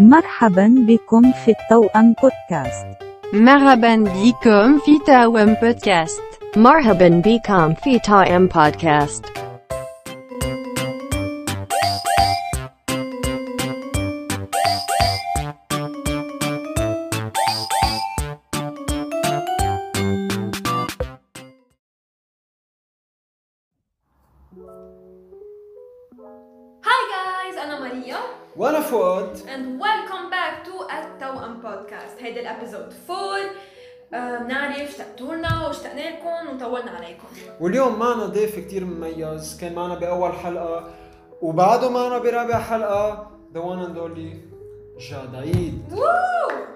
مرحبا بكم في التوأم بودكاست. مرحبا بكم في توأم بودكاست. مرحبا بكم في توأم بودكاست. آه، بنعرف اشتقتوا لنا واشتقنا لكم وطولنا عليكم. واليوم معنا ضيف كتير مميز كان معنا بأول حلقة وبعده معنا برابع حلقة the one and only جاد عيد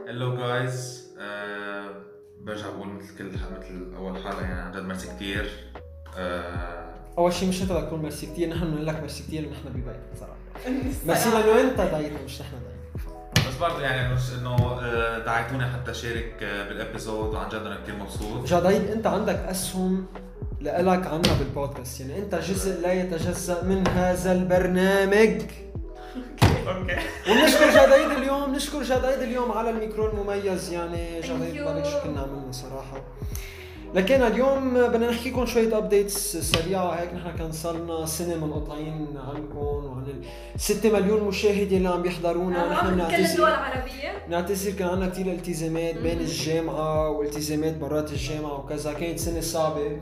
hello guys برجع بقول مثل كل مثل أول حلقة يعني عن جد ميرسي كثير أول شيء مش أنت بدك تقول ميرسي كتير نحن بنقول لك ميرسي كتير نحن ببيتك صراحة ميرسي لأنه أنت دعيتنا مش نحن بس برضه يعني مش إنه آه، دعيتوني حتى اشارك آه، بال episode وعن جد أنا كثير مبسوط. جاد عيد أنت عندك أسهم لإلك عنا بالبودكاست يعني أنت جزء لا يتجزأ من هذا البرنامج. okay. ونشكر جاد عيد اليوم نشكر جاد عيد اليوم على الميكرو المميز. يعني جاد عيد Thank you. بلاك شو كنا عملنا صراحة. لكن اليوم بدنا نحكي لكم شوية updates سريعة. هيك نحن كان صار لنا سنة منقطعين عنكم وعن ال 6 مليون مشاهد اللي عم بيحضرونا نحن آه، كل الدول بنعتذر العربية. نعتذر كان عندنا كثير التزامات بين الجامعة والتزامات برات الجامعة وكذا. كانت سنة صعبة.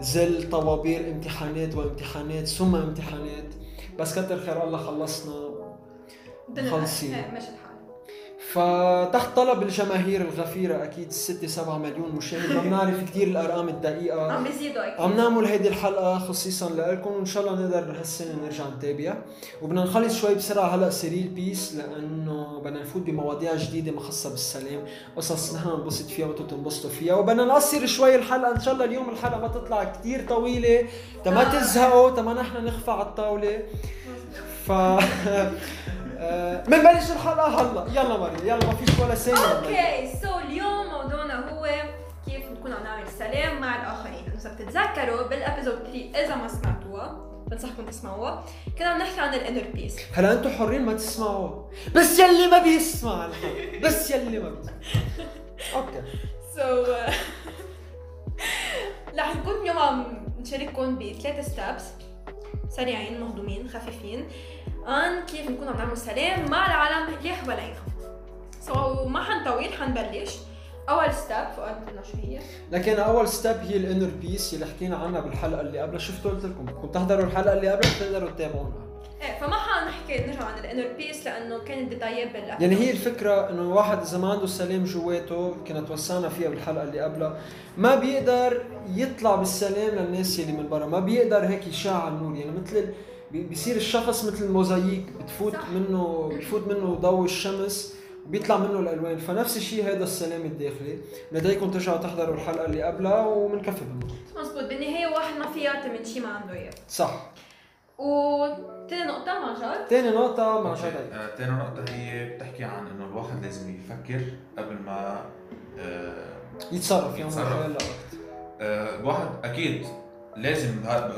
زل طوابير امتحانات وامتحانات ثم امتحانات. بس كتر خير الله خلصنا. بدنا خلصين. فتحت طلب الجماهير الغفيرة أكيد 6 7 مليون مشاهد. ما بنعرف كثير الأرقام الدقيقة. عم بيزيدوا أكيد. عم نعمل هيدي الحلقة خصيصا لكم. وإن شاء الله نقدر هالسنة نرجع نتابع. وبدنا نخلص شوي بسرعة هلأ سيرة ال peace لأنه بدنا نفوت بمواضيع جديدة ما خاصة بالسلام. قصص نحن ننبسط فيها وأنتم تنبسطوا فيها. وبدنا نقصر شوي الحلقة. إن شاء الله اليوم الحلقة ما تطلع كثير طويلة. تما آه. تزهقوا تما نحن نغفى على الطاولة. ف آه، بنبلش الحلقة هلا. يلا مريم يلا ما فيش ولا ثانية okay so اليوم موضوعنا هو كيف نكون عم نعمل سلام مع الآخرين. إذا بتتذكروا بال episode 3 إذا ما سمعتوها بنصحكم تسمعوها كنا عم نحكي عن ال inner peace هلا أنتم حرين ما تسمعوا بس يلي ما بيسمع. بس يلي ما بيسمع. okay. so رح نكون اليوم عم نشارككم بثلاث steps سريعين مهضومين خفيفين. عن كيف نكون عم نعمل سلام مع العالم اللي حوالينا. so ما حنطول حنبلش. أول step فؤاد شو هي؟ لكن أول step هي ال inner peace اللي حكينا عنها بالحلقة اللي قبلها. شفتوا قلت لكم؟ بدكم تحضروا الحلقة اللي قبلها بتقدروا تتابعونا إيه فما حنحكي نرجع عن ال inner peace لأنه كانت ديتايات بالله يعني هي الفكرة إنه الواحد إذا ما عنده سلام جواته كنا توسعنا فيها بالحلقة اللي قبلها. ما بيقدر يطلع بالسلام للناس اللي من برا. ما بيقدر هيك يشع النور. يعني مثل بيصير الشخص مثل الموزاييك بتفوت صح. منه بفوت منه ضوء الشمس وبيطلع منه الألوان. فنفس الشيء هذا السلام الداخلي. بدايكم ترجعوا تحضروا الحلقة اللي قبلها وبنكفي بالنقط مزبوط. بالنهاية واحد ما فيها من شيء ما عنده إياه. صح. وتاني نقطة مع تاني نقطة مع شادي آه، تاني نقطة هي بتحكي عن إنه الواحد لازم يفكر قبل ما آه، يتصرف يتصرف. آه، الواحد أكيد لازم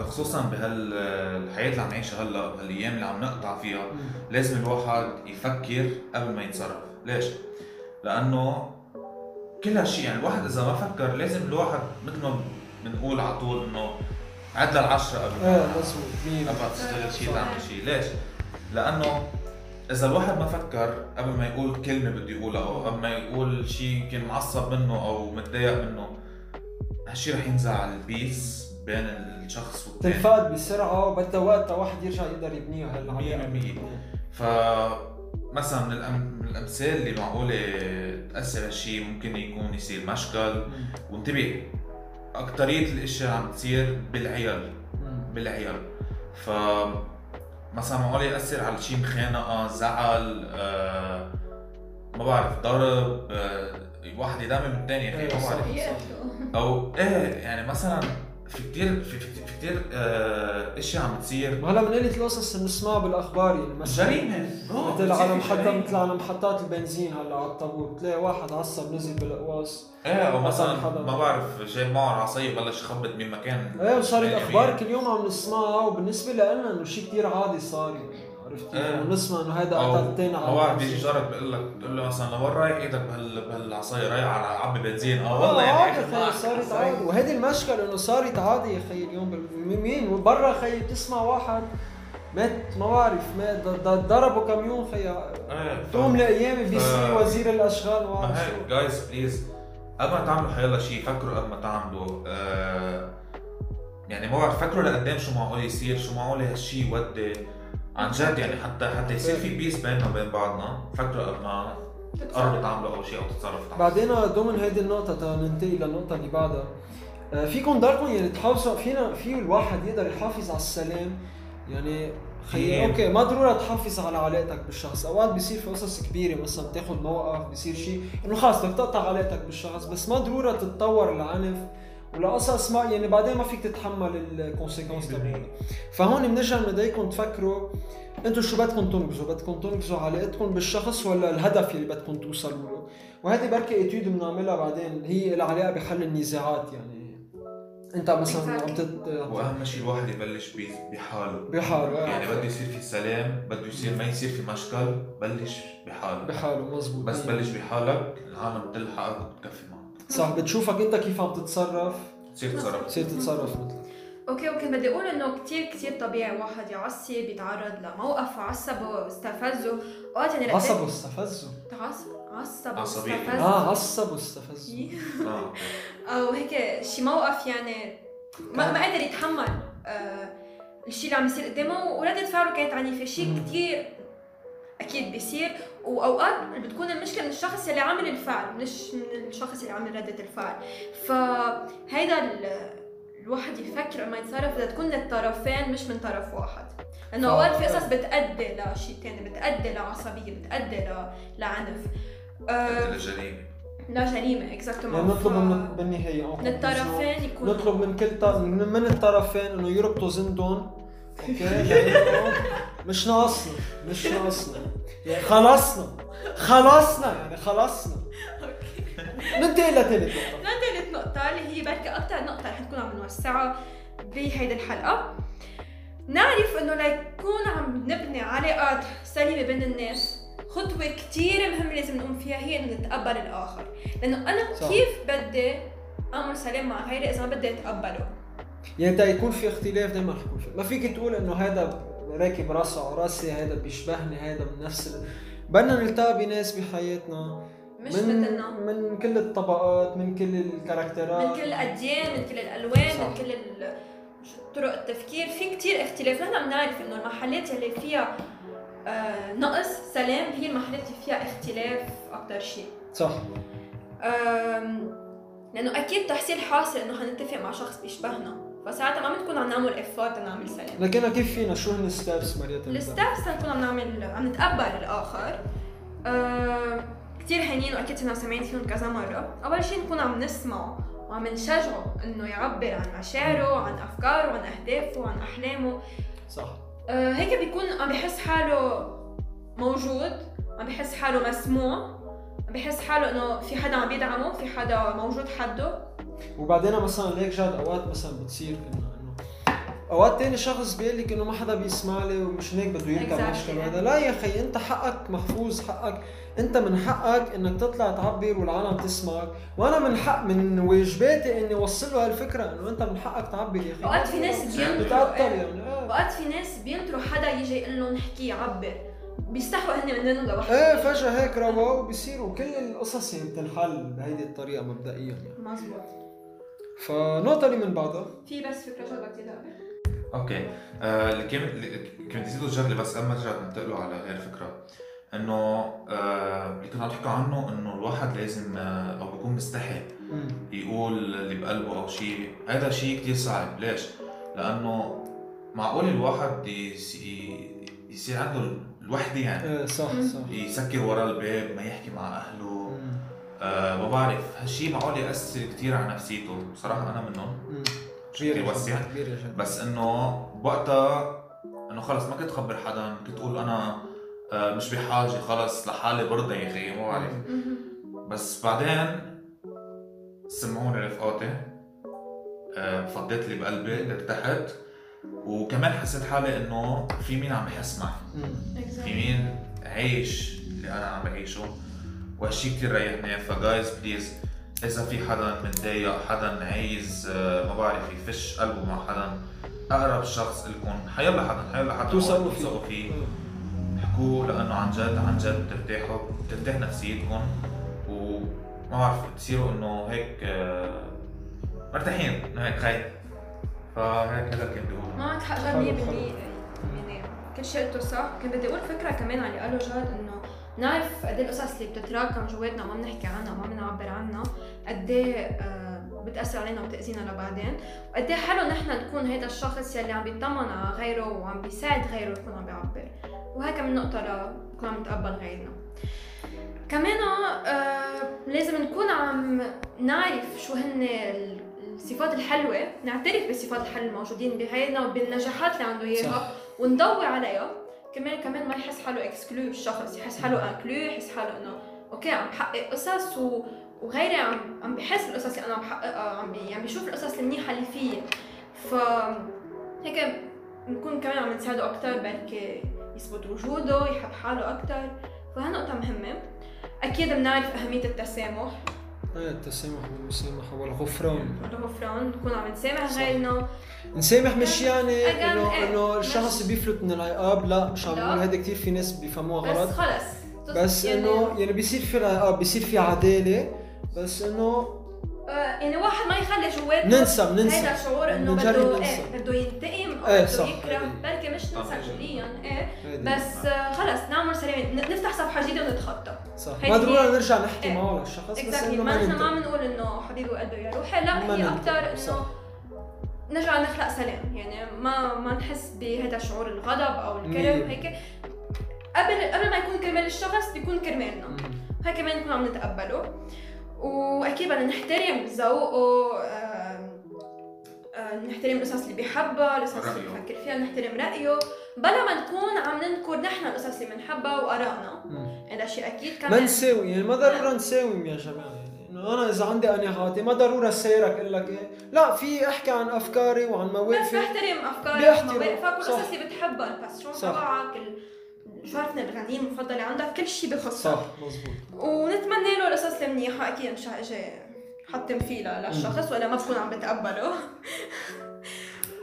خصوصا بهالحياه اللي عم نعيشها هلا بهالايام اللي عم نقطع فيها لازم الواحد يفكر قبل ما يتصرف. ليش؟ لأنه كل هالشيء يعني الواحد إذا ما فكر لازم الواحد مثل ما بنقول على طول إنه عد للعشرة قبل إيه مية قبل ما تشتغل شيء تعمل شيء ليش؟ لأنه إذا الواحد ما فكر قبل ما يقول كلمة بده يقولها أو قبل ما يقول شيء يمكن معصب منه أو متضايق منه هالشيء رح ينزع البيس بين الشخص والثاني تنفقد بسرعة وبدها وقت واحد يرجع يقدر يبنيها هالعملية بالمية. ف مثلا من, الأم... من الأمثال اللي معقولة تأثر هالشيء ممكن يكون يصير مشكل. وانتبه اكثريه الأشياء عم تصير بالعيال. بالعيال. ف مثلا معقول يأثر على شيء مخانقة زعل آه ما بعرف ضرب آه واحد يدمر من الثاني إيه، ما صح. بعرف أو إيه يعني مثلا في كثير في, في, كثير آه أشياء عم تصير ما هلا من قلة القصص اللي بنسمعها بالأخبار يعني مثلا جريمة. مثل بتصير على جريمة. مثل على محطات البنزين هلا على الطابور بتلاقي واحد عصب نزل بالاقواس إيه أو مثلا حدا- ما بعرف جايب معه العصايه بلش يخبط بمكان إيه وصارت أخبار؟ كل يوم عم نسمعها وبالنسبة لنا إنه شيء كثير عادي صار يعني. عرفت؟ إيه. كيف؟ ونسمع إنه هيدا قتل الثاني أو واحد بيجي جارك بيقول لك بتقول له مثلا لوين رايح إيدك بهال بهالعصايه رايح على عبي بنزين. أه والله يعني عادي اخذ خيي معك صارت. عادي. وهيدي المشكلة إنه صارت عادي يا خيي اليوم مين؟ برا خيي بتسمع واحد مات ما بعرف مات ضربوا كاميون خيي ف- تقوم لايامي بيصير ف- وزير الأشغال ما بعرف guys please قبل ما تعملوا حيلا شيء فكروا قبل ما تعملوا آه يعني ما بعرف فكروا لقدام شو معقول يصير شو معقول هالشيء يودي. عن جد يعني حتى حتى يصير في peace بيننا وبين بعضنا. فكروا قبل ما تقرروا تعملوا أول شيء أو تتصرفوا تعملوا. بعدين ضمن هيدي النقطة ننتقل للنقطة اللي بعدها. آه، فيكم ضلكم يعني تحافظوا فينا في الواحد يقدر يحافظ على السلام. يعني كتير. okay ما ضروري تحافظ على علاقتك بالشخص. أوقات بيصير في قصص كبيرة مثلا بتاخذ موقف بيصير شيء إنه خلص بدك تقطع علاقتك بالشخص. بس ما ضروري تتطور لعنف. ولقصص ما يعني بعدين ما فيك تتحمل ال conséquences تبعها فهون بنرجع بدنا ياكم تفكروا أنتم شو بدكم تنقذوا؟ بدكم تنقذوا علاقتكم بالشخص ولا الهدف اللي بدكم توصلوا له؟ وهذه بركي étude بنعملها بعدين إلها علاقه بحل النزاعات يعني. انت مثلا عم. تت وأهم شيء الواحد يبلش بحاله. بحاله يعني بده يصير في سلام بده يصير ما يصير في مشكل بلش بحاله. بحاله مزبوط. بس بلش بحالك العالم بتلحقك وبتكفي معك. صح بتشوفك انت كيف عم تتصرف؟ تصير تصرف بتصير تتصرف مثلك. okay okay بدي أقول إنه كثير كثير طبيعي واحد يعصب يتعرض لموقف عصبه استفزه أوقات يعني لقيت- عصبوا استفزوا تعصب عصب عصبية. واستفز آه عصبوا استفزوا آه أو هيك شي موقف يعني ما, ما قدر يتحمل آه الشيء اللي عم يصير قدامه. وردة فعله كانت عنيفة. شيء. كثير أكيد بيصير. وأوقات بتكون المشكلة من الشخص اللي عامل الفعل مش من الشخص اللي عامل ردة الفعل. فهيدا ال- الواحد يفكر لما يتصرف بدها تكون للطرفين مش من طرف واحد. لأنه أوقات في قصص بتأدي لشيء ثاني بتأدي لعصبيه بتأدي ل- لعنف آه الجريمه لا جريمة exactement يعني نطلب من بالنهاية من الطرفين يكونوا نطلب من كل ط- من من الطرفين إنه يربطوا زندهم okay؟ لأنه مش ناقصنا مش ناقصنا. يعني خلصنا خلصنا يعني خلصنا. ننتقل لثالث نقطة؟ ثالث نقطة اللي هي بركي أكثر نقطة رح نكون عم نوسعها بهيدي الحلقة. نعرف إنه ليكون عم نبني علاقات سليمة بين الناس. خطوة كتير مهمة لازم نقوم فيها هي إنه نتقبل الآخر، لأنه أنا صح. كيف بدي أعمل سلام مع غيري إذا ما بدي أتقبله؟ يعني تا يكون في اختلاف دائما رح يكون في. ما فيك تقول إنه هذا راكب راسه على راسي هذا بيشبهني هذا من نفس ال... بدنا نلتقى بناس بحياتنا. مش من مثلنا. من كل الطبقات من كل الكاركترات. من كل الأديان من كل الألوان صح. من كل طرق التفكير. في كتير اختلاف. نحن بنعرف إنه المحلات اللي فيها آه نقص سلام هي المحلات اللي فيها اختلاف أكتر شيء. صح. لأنه أكيد تحصيل حاصل إنه حنتفق مع شخص بيشبهنا. فساعتها ما بنكون عم نعمل effort نعمل سلام. لكن كيف فينا شو هن ال steps مريت ال steps نكون عم نعمل عم نتقبل الآخر. أه كثير هينين وأكيد كنا سامعين فيهم كذا مرة. أول شيء نكون عم نسمعه وعم نشجعه إنه يعبر عن مشاعره عن أفكاره عن أهدافه عن أحلامه. صح. أه هيك بيكون عم بحس حاله موجود عم بحس حاله مسموع عم بحس حاله إنه في حدا عم بيدعمه في حدا موجود حده. وبعدين مثلا ليك جاد أوقات مثلا بتصير انه إنه أوقات تاني شخص بيقول لك إنه ما حدا بيسمع لي ومش هيك بده يركب Exactly. مشكل هذا لا يا أخي أنت حقك محفوظ حقك. أنت من حقك إنك تطلع تعبر والعالم تسمعك. وأنا من حق من واجباتي إني أوصل له هالفكرة إنه أنت من حقك تعبر يا أخي. اوقات في ناس بينطروا إيه. يعني. اوقات في ناس بينطروا حدا يجي يقول لهم نحكي يعبر. بيستحوا هن منهم لوحدهم. إيه فجأة هيك روا وبصيروا كل القصص يعني بتنحل بهيدي الطريقة مبدئيا يعني. مزبوط فالنقطه اللي من بعدها في بس بدك تدعي أوكي. آه، اللي كان اللي كنت نسيته شغله بس قبل ما نرجع ننتقلوا على غير فكرة. إنه آه، اللي كنا عم تحكوا عنه إنه الواحد لازم آه، أو بيكون مستحي. يقول اللي بقلبه أو شيء هذا شيء كثير صعب. ليش؟ لأنه معقول الواحد يصير عنده الوحده يعني. إيه صح. صح. يسكر ورا الباب ما يحكي مع أهله. مم. آه ما بعرف هالشيء معقول يأثر كثير على نفسيته بصراحة أنا منهم. كثير كبير وسع. بس إنه بوقتها إنه خلص ما كنت خبر حدا كنت أقول أنا آه، مش بحاجة خلص لحالي برضى يا أخي ما بعرف بس بعدين سمعوني رفقاتي آه، فضيت اللي بقلبي ارتحت وكمان حسيت حالي إنه في مين عم بحس معي. في مين عايش اللي أنا عم بعيشه وهالشي كثير ريحني فجايز بليز إذا في حدا متضايق حدا عايز آه، ما بعرف يفش قلبه مع حدا أقرب شخص لكم. حيلا حدا حيلا حدا. توثقوا فيه. توثقوا فيه. احكوا لأنه عن جد عن جد بترتاحوا بترتاح نفسيتكم. وما بعرف بتصيروا إنه هيك آه، مرتاحين إنه هيك خايف. فهيك هذا كان بيقول معك حق حلو، جد 100% حلو. يعني كل شيء قلته صح. كنت بدي أقول فكرة كمان على اللي قاله جاد إنه نعرف قد إيه القصص اللي بتتراكم جواتنا وما بنحكي عنها وما بنعبر عنها قد إيه آه، بتأثر علينا وبتأذينا لبعدين وقد إيه حلو نحن نكون هيدا الشخص يلي عم بيطمن على غيره وعم بيساعد غيره يكون عم بيعبر وهي كمان نقطة لنكون عم نتقبل غيرنا كمان آه لازم نكون عم نعرف شو هن ال- الصفات الحلوة نعترف بالصفات الحلوة الموجودين بغيرنا وبالنجاحات اللي عنده. إياها ونضوي عليها كمان كمان ما يحس حاله exclu الشخص يحس حاله inclu يحس حاله إنه okay عم بحقق قصص و... وغيري عم عم بحس بالقصص اللي أنا عم بحققها عم بي... عم بيشوف القصص المنيحة اللي فيه. ف هيك نكون كمان عم نساعده أكثر بركي يثبت وجوده يحب حاله أكثر فهالنقطة مهمة. أكيد بنعرف أهمية التسامح. إيه التسامح والمسامحة والغفران الغفران نكون عم نسامح. غيرنا نسامح مش يعني انه إيه، إنه الشخص بيفلت من العقاب لا مش عم لا. نقول هيدا كثير في ناس بيفهموها بس غلط. خلص. بس يعني- انه يعني بيصير في عقاب بيصير في عدالة. بس إنه آه، يعني واحد ما يخلي جواته ننسى هيدا بننسى الشعور إنه بده ننسى. إيه بده ينتقم أو إيه، بده يكره هيدي. بلكي مش ننسى. كليا إيه. بس آه، خلص نعمل سلامة ن- نفتح صفحة جديدة ونتخطى صح ما ضروري نرجع نحكي إيه. معه للشخص بس إنه ما نحن ما. بنقول إنه حبيبي وقلبه يا روحي لا هي. أكثر. إنه نرجع نخلق سلام يعني ما ما نحس بهذا الشعور الغضب أو الكره. هيك قبل قبل ما يكون كرمال الشخص بيكون كرمالنا. هاي كمان نكون عم نتقبله وأكيد بدنا نحترم ذوقه نحترم القصص اللي بيحبها القصص اللي. بفكر فيها نحترم رأيه بلا ما نكون عم ننكر نحن القصص اللي بنحبها وآرائنا. هذا شيء أكيد ما كمان نساوي يعني ما ضروري نساوم يا جماعة يعني إنه أنا إذا عندي قناعاتي ما ضروري اسيرك أقول لك إيه لا في أحكي عن أفكاري وعن بس مواقفي بحترم أفكارك. ومواقفك. والقصص اللي بتحبها صح. تبعك ال- شو عرفنا الغنية المفضلة عندك كل شيء بخصك صح مزبوط. ونتمنى له القصص المنيحة أكيد مش أجي حطم فيه للشخص ولا ما بكون عم بتقبله.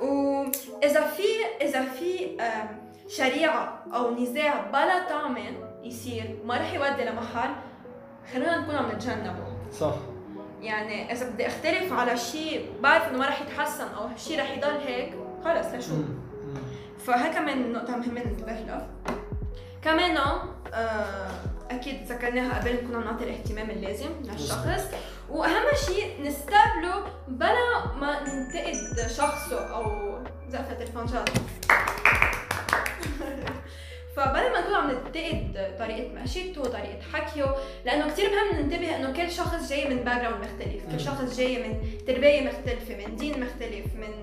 وإذا في إذا في شريعة أو نزاع بلا طعم يصير ما رح يودي لمحل خلونا نكون عم نتجنبه. صح. يعني إذا بدي أختلف على شيء بعرف إنه ما رح يتحسن أو شيء رح يضل هيك خلص لشو. فهي كمان نقطة مهمة ننتبه لها كمان آه، أكيد ذكرناها قبل نكون عم نعطي الاهتمام اللازم للشخص. وأهم شيء نستقبله بلا ما ننتقد شخصه أو زقفة الفنجان فبدل ما نكون عم ننتقد طريقة مشيته طريقة حكيه لأنه كتير مهم ننتبه إنه كل شخص جاي من background مختلف. كل شخص جاي من تربية مختلفة من دين مختلف من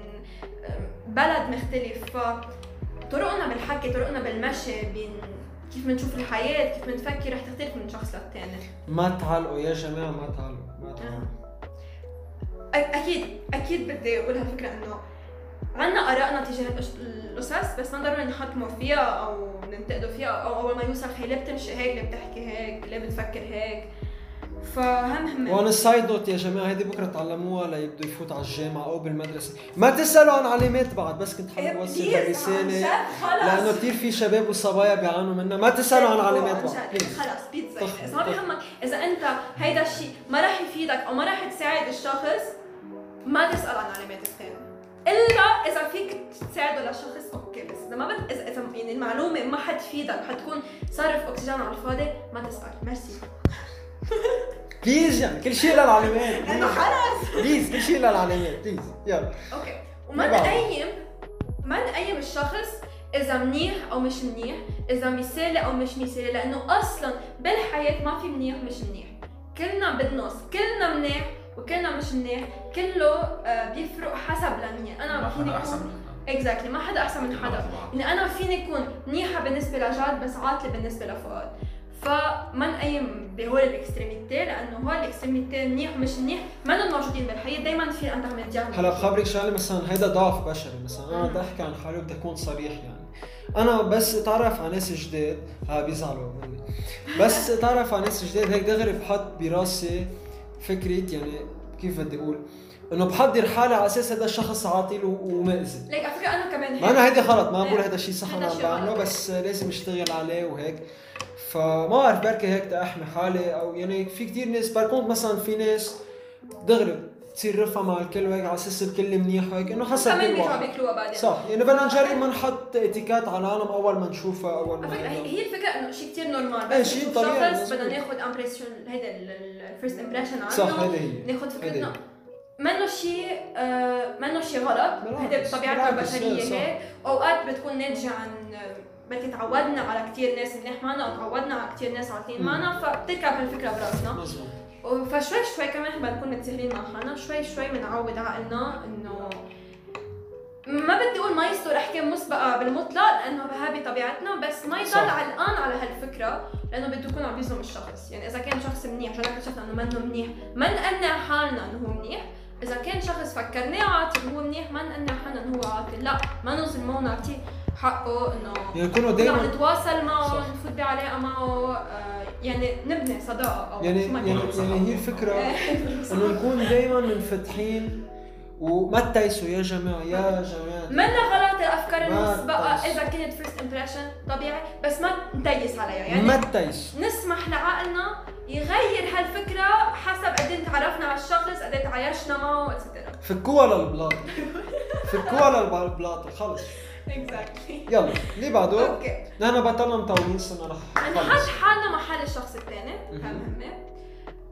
آه، بلد مختلف. فطرقنا بالحكي طرقنا بالمشي بين كيف بنشوف الحياة كيف بنفكر رح تختلف من شخص للتاني. ما تعلقوا يا جماعة ما تعلقوا ما تعلقوا. أ- أكيد أكيد بدي أقول هالفكرة إنه عنا آرائنا تجاه القصص بس ما ضروري نحطموا فيها أو ننتقدوا فيها أو أول ما يوصل هي ليه بتمشي هيك؟ ليه بتحكي هيك؟ ليه بتفكر هيك؟ فهم وعن السايد نوت يا جماعة هيدي بكرة تعلموها ليبدوا يفوت على الجامعة أو بالمدرسة. ما تسألوا عن علامات بعد بس كنت حابب أوصل إيه، هالرساله خلص لأنه كثير في شباب وصبايا بيعانوا منها. ما تسألوا عن علامات بعد. خلص بيتزا طخ- إذا ما طخ. بيهمك إذا أنت هيدا الشيء ما راح يفيدك أو ما راح تساعد الشخص ما تسأل عن علامات الثاني. إلا إذا فيك تساعده للشخص okay بس إذا ما بت... اذا إذا يعني المعلومة ما حتفيدك حتكون صرف أكسجين على الفاضي ما تسأل. ميرسي. please يعني كل شيء إلا العلامات لأنه خلص please كل شيء إلا العلامات please يلا. okay. وما. نقيم ما نقيم الشخص إذا منيح أو مش منيح إذا مثالي أو مش مثالي لأنه أصلا بالحياة ما في منيح ومش منيح. كلنا بالنص كلنا منيح وكلنا مش منيح. كله آه، بيفرق حسب لمين. أنا ما فيني أحسن اكون exactly ما حدا أحسن من حدا. حدا يعني أنا فيني أكون منيحة بالنسبة لجاد بس عاطلة بالنسبة لفؤاد. فما نقيم بهول ال extrémités؟ لأنه هول ال extrémités منيح ومش منيح. ما موجودين بالحياة دائما في انت عم تجاهل هلا بخبرك شغلة مثلا هيدا ضعف بشري. مثلا أنا بدي أحكي عن حالي بدي أكون صريح يعني. أنا بس اتعرف على ناس جداد ها بيزعلوا مني بس اتعرف على ناس جداد هيك دغري بحط براسي فكرة يعني كيف بدي أقول؟ إنه بحضر حالي على أساس هذا الشخص عاطل ومأذي ليك على فكرة أنا كمان هيك ما أنا هيدي غلط ما بقول. هذا الشيء صح أنا عم بعمله. بس لازم أشتغل عليه وهيك فما بعرف بركي هيك تأحمي حالي أو يعني في كتير ناس بركونت مثلا في ناس دغري تصير رفقه مع الكل وهيك على أساس الكل منيح وهيك إنه حسب كمان واحد بياكلوها بعدين صح يعني بدنا نجرب ما نحط إتيكات على العالم أول ما نشوفها أول ما فكرة هي هي الفكرة إنه شيء كثير normal إيه، بس شيء طبيعي،. بدنا ناخذ impression هيدا ال first impression عنه صح هيدي هي ناخذ فكرتنا. منه شيء آه منه شيء غلط هيدا بطبيعتنا البشرية. هيك أوقات بتكون ناتجة عن بلكي تعودنا على كثير ناس منيح معنا أو تعودنا على كثير ناس عاطلين. معنا فبتركب هالفكرة براسنا فشوي شوي كمان بنكون متساهلين مع حالنا شوي شوي بنعود عقلنا إنه ما بدي أقول ما يصدر احكام مسبقة بالمطلق لأنه هذه طبيعتنا بس ما يضل. علقان على هالفكرة لأنه بده يكون عم يظلم الشخص يعني إذا كان شخص منيح عشان اكتشفنا إنه منه منيح ما نقنع حالنا إنه هو منيح إذا كان شخص فكرناه عاطل وهو منيح؟ ما نقنع حالنا إنه هو عاطل. لا ما نظلمه نعطيه حقه إنه عم دائما نتواصل معه. نفوت بعلاقة معه آه، يعني نبني صداقة أو يعني يعني. يعني هي الفكرة إنه نكون دائما منفتحين وما تيسوا يا جماعة يا جماعة. منا غلط ما المسبقه تيس. إذا كانت first impression طبيعي بس ما نتيس عليها يعني ما تيسوا نسمح لعقلنا يغير هالفكرة حسب قد إيه تعرفنا على الشخص قد إيه تعايشنا معه et cetera فكوها للبلاط. فكوها للبلاط خلص. exactly يلا اللي بعده؟ okay نحن بطلنا مطولين صرنا رح نحط حالنا محل الشخص الثاني. مهم. مهمه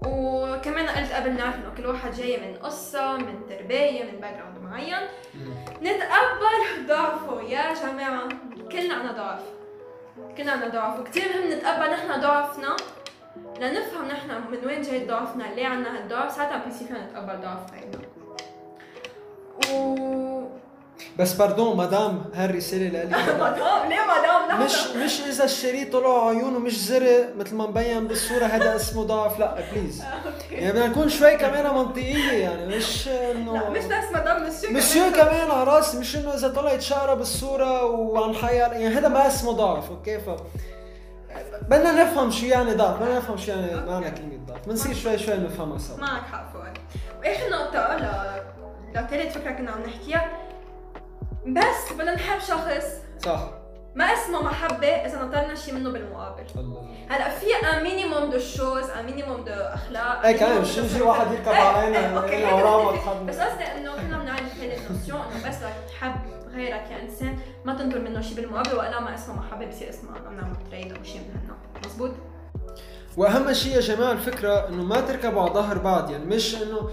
وكمان قلت قبل نعرف إنه كل واحد جاي من قصة من تربية من background معين نتقبل ضعفه. يا جماعة كلنا عنا ضعف. كلنا عنا ضعف. وكثير مهم نتقبل نحن ضعفنا لنفهم نحن من وين جاي ضعفنا ليه عنا هالضعف. ساعتها بنصير نتقبل ضعف غيرنا و بس pardon madame هالرساله لإلك مدام ليه مدام مش مش إذا الشريك طلع عيونه مش زرق مثل ما مبين بالصورة هذا اسمه ضعف. لا please يعني بدنا نكون شوي كمان منطقية يعني مش انه لا مش بس madame monsieur monsieur كمان. على راسي مش إنه إذا طلعت شعره بالصورة وعن حياة. يعني هذا ما اسمه ضعف أوكي؟ ف بدنا نفهم شو يعني ضعف بدنا نفهم شو يعني معنى كلمة ضعف. بنصير شوي شوي نفهمها سوا. معك حق فؤاد. وآخر نقطة ل لثالث فكرة كنا عم نحكيها. بس بدنا نحب شخص. صح. ما اسمه محبة إذا نطرنا شيء منه بالمقابل. الله. هلا في un minimum de choses un minimum de أخلاق إيه كمان مش فكرة. واحد يركب إيه، علينا إيه، أوكي، إنه وراه بس قصدي إنه كنا بنعرف هيدي ال notion إنه بس بدك تحب غيرك كانسان ما تنطر منه شيء بالمقابل وإلا ما اسمه محبة بصير اسمه انه بنعمل trade أو شيء من هالنوع مزبوط؟ وأهم شيء يا جماعة الفكرة إنه ما تركبوا على ظهر بعض يعني مش إنه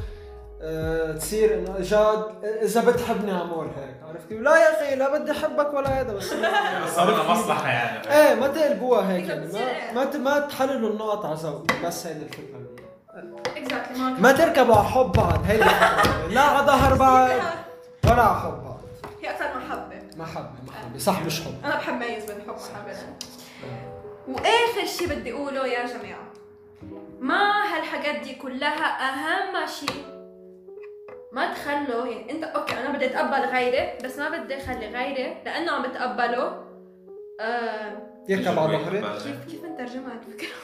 تصير إنه جاد إذا بتحبني عمول هيك عرفت كيف؟ لا يا أخي لا بدي أحبك ولا هذا بس بس بدنا مصلحة يعني. إيه ما تقلبوها هيك يعني. ما ما ت- ما تحللوا النقط على ذوق بس هيدي الفكرة. exactly ما تركبوا على حب بعض هيدي. لا على ظهر بعض ولا على حب بعض. هي أكثر محبه محبه محبه صح مش حب. أنا بحب ميز بين حب ومحبه وآخر شيء بدي أقوله يا جماعة ما هالحاجات دي كلها أهم شيء ما تخلوا يعني انت أوكي أنا بدي اتقبل غيري بس ما بدي اخلي غيري لأنه عم بتقبله آه يركب على ظهري. كيف كيف نترجمها الفكرة؟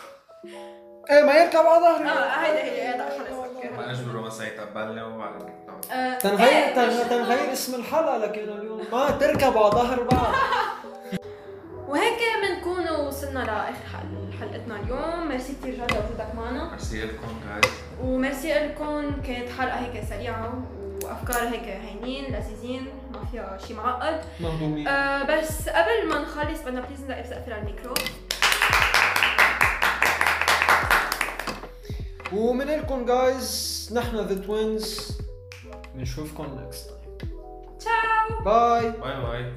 إيه ما يركب على ظهري. آه هيدا هي هيدا خلص ما اجبره مثلا يتقبلني وبعد آه، تنغير إيه، تن- مش إنه- تنغير اسم الحلقة لكن اليوم ما تركب على ظهر بعض. وهيك بنكون وصلنا لآخر حل- حلقتنا اليوم. ميرسي كثير جاد لوجودك معنا. ميرسي لكم guys وميرسي لكم كانت حلقة هيك سريعة وأفكار هيك هينين لذيذين. ما فيها شيء معقد. مهضومين. آه بس قبل ما نخلص بدنا please نلاقي سقف الميكرو. ومن لكم guys نحن the twins بنشوفكم next time ciao. bye bye bye